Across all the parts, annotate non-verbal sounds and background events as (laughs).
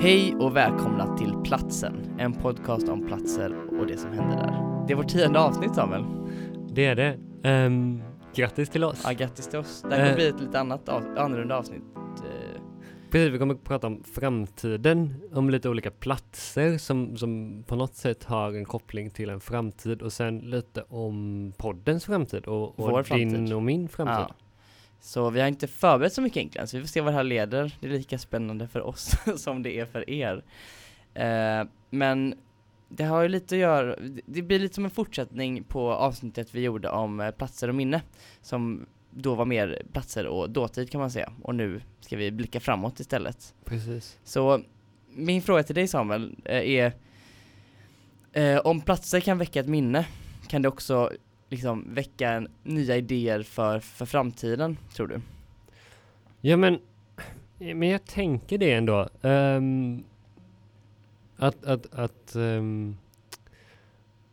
Hej och välkomna till Platsen, en podcast om platser och det som händer där. Det är vårt tionde avsnitt Samuel. Det är det. Um, grattis till oss. Ja, grattis till oss. Det här kommer Eh. bli ett lite annat av, annorlunda avsnitt. Eh, Precis, vi kommer att prata om framtiden, om lite olika platser som, som på något sätt har en koppling till en framtid och sen lite om poddens framtid och, och din framtid. och min framtid. Ja. Så vi har inte förberett så mycket egentligen, så vi får se vad det här leder. Det är lika spännande för oss (laughs) som det är för er. Eh, men det har ju lite att göra, det blir lite som en fortsättning på avsnittet vi gjorde om eh, platser och minne. Som då var mer platser och dåtid kan man säga. Och nu ska vi blicka framåt istället. Precis. Så min fråga till dig Samuel eh, är eh, Om platser kan väcka ett minne, kan det också liksom väcka en, nya idéer för, för framtiden, tror du? Ja men, men jag tänker det ändå. Um, att, att, att um,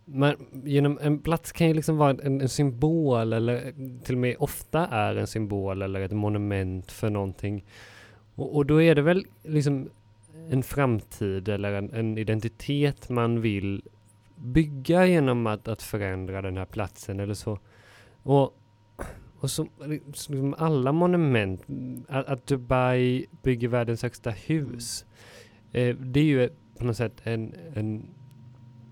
man, genom en plats kan ju liksom vara en, en symbol eller till och med ofta är en symbol eller ett monument för någonting. Och, och då är det väl liksom en framtid eller en, en identitet man vill bygga genom att, att förändra den här platsen eller så. Och, och som, som alla monument, att, att Dubai bygger världens högsta hus, eh, det är ju på något sätt en, en,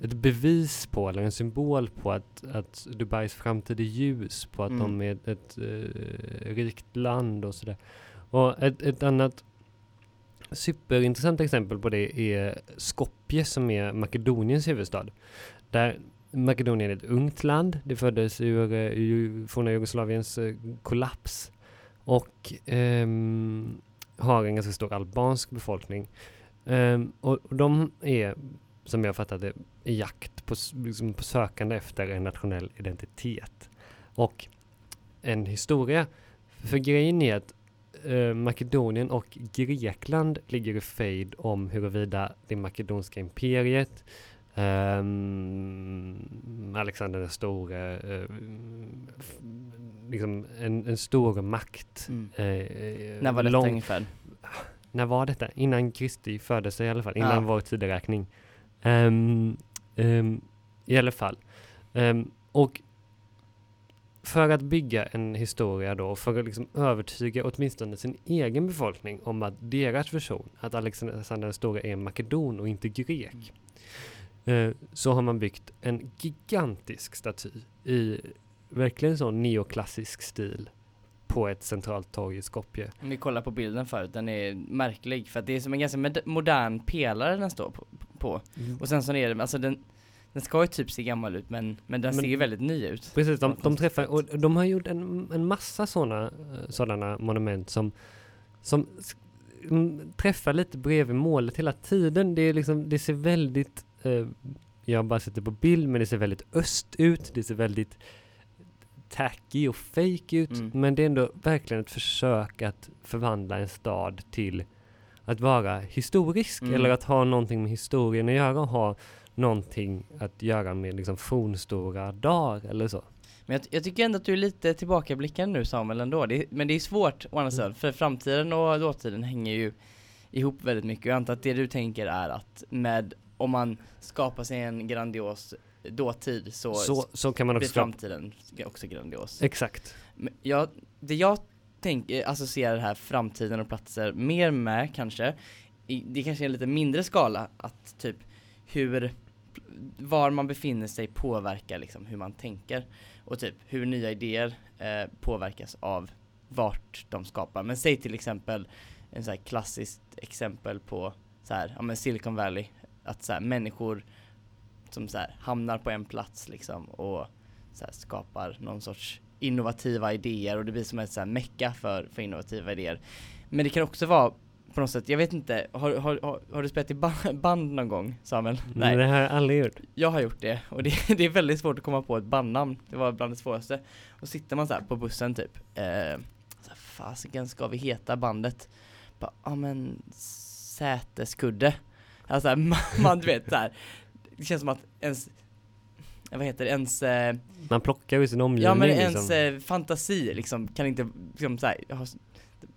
ett bevis på, eller en symbol på att, att Dubais framtid är ljus, på att Mm. de är ett, ett eh, rikt land och sådär. Och ett, ett annat superintressant exempel på det är Skopje som är Makedoniens huvudstad. Där Makedonien är ett ungt land. Det föddes ur, eh, ur forna Jugoslaviens eh, kollaps och um, har en ganska stor albansk befolkning. Um, och, och de är, som jag fattat det, i jakt på, liksom på sökande efter en nationell identitet. Och en historia. För grejen är att eh, Makedonien och Grekland ligger i fejd om huruvida det makedonska imperiet ehm, Alexander den store, f- liksom en, en stor makt. Mm. eh, När var detta lång- ungefär? när var detta? Innan Kristi födelse i alla fall, innan Ja. vår tideräkning. Ehm, ehm, I alla fall. Och för att bygga en historia då, för att liksom övertyga åtminstone sin egen befolkning om att deras version, att Alexander den store är makedon och inte grek, eh, så har man byggt en gigantisk staty i verkligen sån neoklassisk stil på ett centralt torg i Skopje. Om ni kollar på bilden förut, den är märklig för att det är som en ganska modern pelare den står på, på. Och sen så är det, alltså den, den ska ju typ se gammal ut men, men den Men- ser ju väldigt ny ut. Precis, de, de träffar, och de har gjort en, en massa sådana sådana monument som, som mm, träffar lite bredvid målet hela tiden. Det, är liksom, det ser väldigt, eh, jag bara sett det på bild, men det ser väldigt öst ut, det ser väldigt tacky och fake ut, Mm. men det är ändå verkligen ett försök att förvandla en stad till att vara historisk, Mm. eller att ha någonting med historien att göra, och ha någonting att göra med liksom fornstora dagar eller så. Men jag, jag tycker ändå att du är lite tillbakablickande nu Samuel ändå, det, men det är svårt å andra sidan, för framtiden och dåtiden hänger ju ihop väldigt mycket och jag antar att det du tänker är att med, om man skapar sig en grandios dåtid så, Så, så kan man blir också skapa. framtiden också grandios. Exakt. Men jag, det jag tänker, associerar här framtiden och platser mer med kanske, i, det kanske är en lite mindre skala, att typ hur, var man befinner sig påverkar liksom hur man tänker och typ hur nya idéer eh, påverkas av vart de skapar. Men säg till exempel en så här klassiskt exempel på så här, ja men Silicon Valley, att så här, människor som så här, hamnar på en plats liksom och så här, skapar någon sorts innovativa idéer och det blir som ett så här mecka för, för innovativa idéer. Men det kan också vara på något sätt, jag vet inte, har, har, har, har du spelat i ba- band någon gång Samuel? Nej. Det har jag aldrig gjort. Jag har gjort det och det, (laughs) det är väldigt svårt att komma på ett bandnamn. Det var bland det svåraste. Och sitter man så här på bussen typ. Eh, fasiken ska vi heta bandet? Ja men säteskudde. Alltså (laughs) man, man du vet så här. Det känns som att ens, eh, vad heter det, ens eh, Man plockar ju sin omgivning. Ja men liksom. ens eh, fantasi liksom kan inte liksom, så här,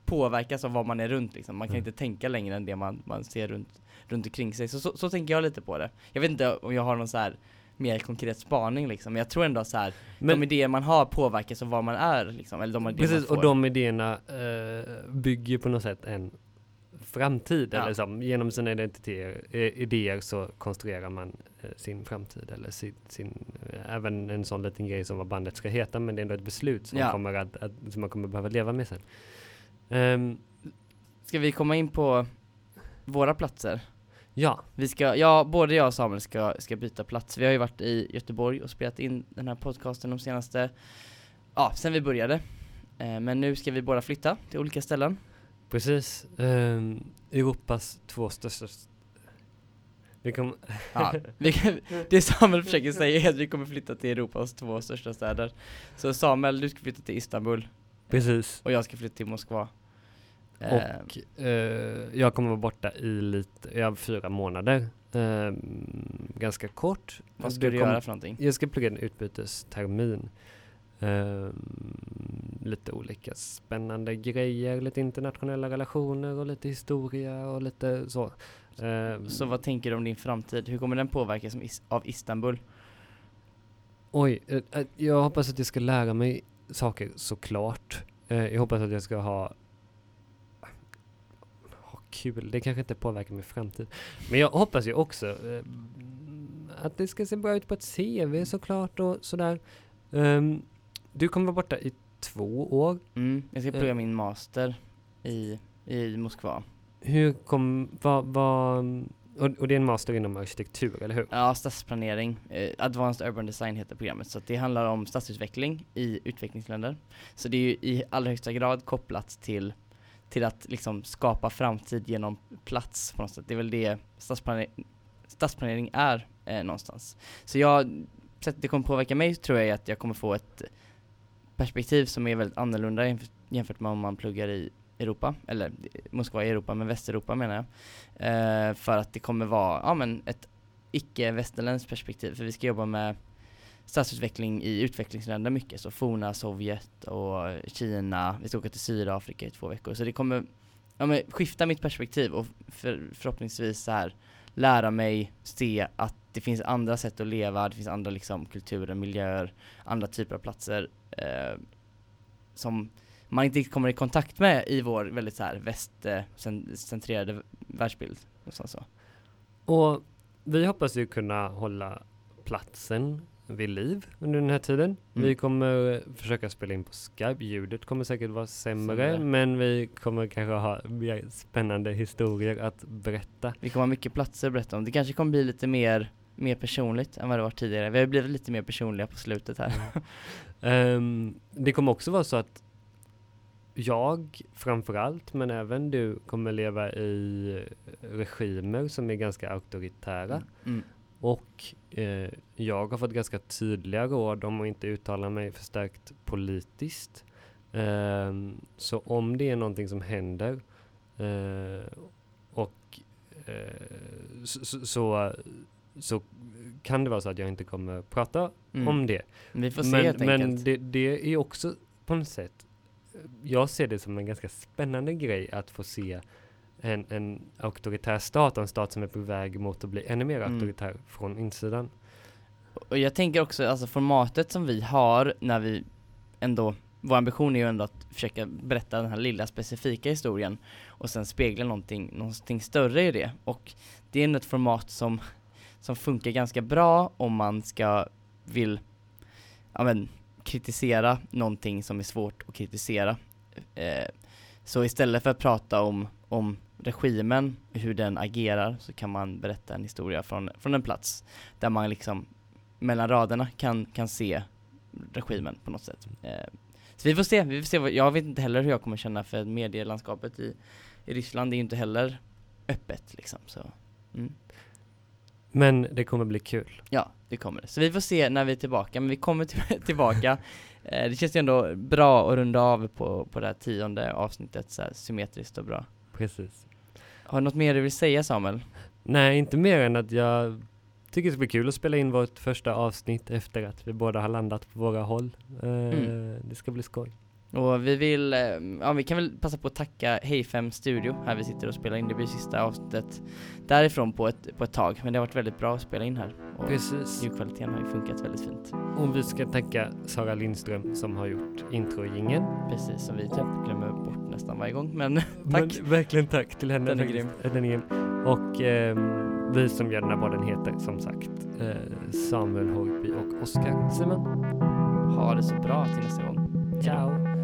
påverkas av vad man är runt liksom. Man kan Mm. inte tänka längre än det man, man ser runt. runt omkring sig. Så, så, så tänker jag lite på det. Jag vet inte om jag har någon så här mer konkret spaning liksom, men jag tror ändå så här, Men, de idéer man har påverkas av var man är liksom, eller de precis, och de idéerna eh, bygger på något sätt en framtid. Ja. Eller så, genom sina identiteter, eh, idéer så konstruerar man eh, sin framtid. Eller sin, sin, eh, även en sån liten grej som vad bandet ska heta, men det är ändå ett beslut som, Ja. kommer att, att, som man kommer behöva leva med sen. Ehm, Ska vi komma in på våra platser? ja, Vi ska, ja, både jag och Samuel ska, ska byta plats. Vi har ju varit i Göteborg och spelat in den här podcasten de senaste, ja, sen vi började. Eh, men nu ska vi båda flytta till olika ställen. precis. Ehm, Europas två största vi kom, Ja, (laughs) vi, kan- det Samuel försöker säga är att vi kommer flytta till Europas två största städer. Så Samuel, du ska flytta till Istanbul precis. och jag ska flytta till Moskva. Eh, Och eh, jag kommer vara borta i lite, ja, fyra månader. Ehm, ganska kort. vad ska du kom- göra för någonting? Jag ska plugga en utbytestermin. Ehm, lite olika spännande grejer, lite internationella relationer och lite historia och lite så. Ehm, Så vad tänker du om din framtid? Hur kommer den påverkas av Istanbul? Oj, eh, eh, jag hoppas att jag ska lära mig saker såklart. Eh, jag hoppas att jag ska ha ha kul, det kanske inte påverkar min framtid. Men jag hoppas ju också eh, att det ska se bra ut på ett CV såklart och sådär. Ehm, du kommer vara borta i två år. Mm, jag ska plugga Eh. min master i, i Moskva. Hur kom, vad, vad, och, och det är en master inom arkitektur, eller hur? Ja, stadsplanering. Eh, Advanced Urban Design heter programmet. Så att det handlar om stadsutveckling i utvecklingsländer. Så det är ju i allra högsta grad kopplat till, till att liksom skapa framtid genom plats på något sätt. Det är väl det stadsplanering, stadsplanering är eh, någonstans. Så jag, sättet det kommer påverka mig tror jag är att jag kommer få ett perspektiv som är väldigt annorlunda jämfört med om man pluggar i Europa, eller Moskva i Europa, men Västeuropa menar jag. Eh, för att det kommer vara, ja men ett icke-västerländskt perspektiv, för vi ska jobba med stadsutveckling i utvecklingsländer mycket, så forna Sovjet och Kina, vi ska åka till Sydafrika i två veckor, så det kommer ja, men skifta mitt perspektiv och för, förhoppningsvis så här lära mig se att det finns andra sätt att leva, det finns andra liksom kulturer, miljöer, andra typer av platser eh, som man inte kommer i kontakt med i vår väldigt så här västcentrerade världsbild. Och så. Och vi hoppas ju kunna hålla platsen vid liv under den här tiden. Mm. Vi kommer eh, försöka spela in på Skype. Ljudet kommer säkert vara sämre, Sämre. men vi kommer kanske ha spännande historier att berätta. Vi kommer ha mycket platser att berätta om. Det kanske kommer bli lite mer, mer personligt än vad det var tidigare. Vi har blivit lite mer personliga på slutet här. Ehm, det kommer också vara så att jag framförallt, men även du, kommer leva i regimer som är ganska auktoritära. Mm. Och eh, jag har fått ganska tydliga råd om att inte uttala mig förstärkt politiskt. Ehm, så om det är någonting som händer eh, och eh, så, så, så, kan det vara så att jag inte kommer prata Mm. om det. Vi får se men helt men enkelt. det, det är också på något sätt, jag ser det som en ganska spännande grej att få se en, en auktoritär stat en stat som är på väg mot att bli ännu mer Mm. auktoritär från insidan. Och jag tänker också, alltså formatet som vi har när vi ändå, vår ambition är ju ändå att försöka berätta den här lilla specifika historien och sen spegla någonting, någonting större i det. Och det är ett format som, som funkar ganska bra om man ska, vill, ja men, kritisera någonting som är svårt att kritisera. Eh, så istället för att prata om, om regimen, hur den agerar, så kan man berätta en historia från, från en plats där man liksom mellan raderna kan, kan se regimen på något sätt. Eh, så vi får se, vi får se vad, jag vet inte heller hur jag kommer känna för medielandskapet i, i Ryssland är ju inte heller öppet liksom så. Mm. Men det kommer bli kul. Ja, det kommer det. Så vi får se när vi är tillbaka, men vi kommer till, (laughs) tillbaka. Eh, det känns ju ändå bra att runda av på, på det här tionde avsnittet så här symmetriskt och bra. Precis. Har du något mer du vill säga Samuel? Nej, inte mer än att jag tycker det ska bli kul att spela in vårt första avsnitt efter att vi båda har landat på våra håll. Eh, Mm. Det ska bli skoj. Och vi vill, eh, ja vi kan väl passa på att tacka Hej5 Studio här vi sitter och spelar in, det blir sista avsnittet därifrån på ett, på ett tag, men det har varit väldigt bra att spela in här. Och Precis. ljudkvaliteten har ju funkat väldigt fint. Och vi ska tacka Sara Lindström som har gjort introjingeln. Precis, som vi typ glömmer bort nästan varje gång, men (laughs) tack! Men verkligen tack till henne. Den är grym. Den är grym. Och ehm, vi som gör den här podden heter som sagt eh, Samuel Horby och Oskar Simon. Ha det så bra till nästa gång. Ciao!